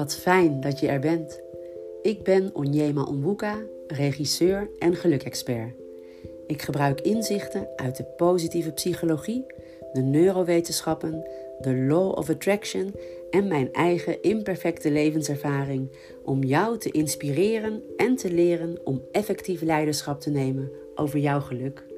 Wat fijn dat je er bent. Ik ben Onyema Onwuka, regisseur en geluksexpert. Ik gebruik inzichten uit de positieve psychologie, de neurowetenschappen, de law of attraction en mijn eigen imperfecte levenservaring om jou te inspireren en te leren om effectief leiderschap te nemen over jouw geluk.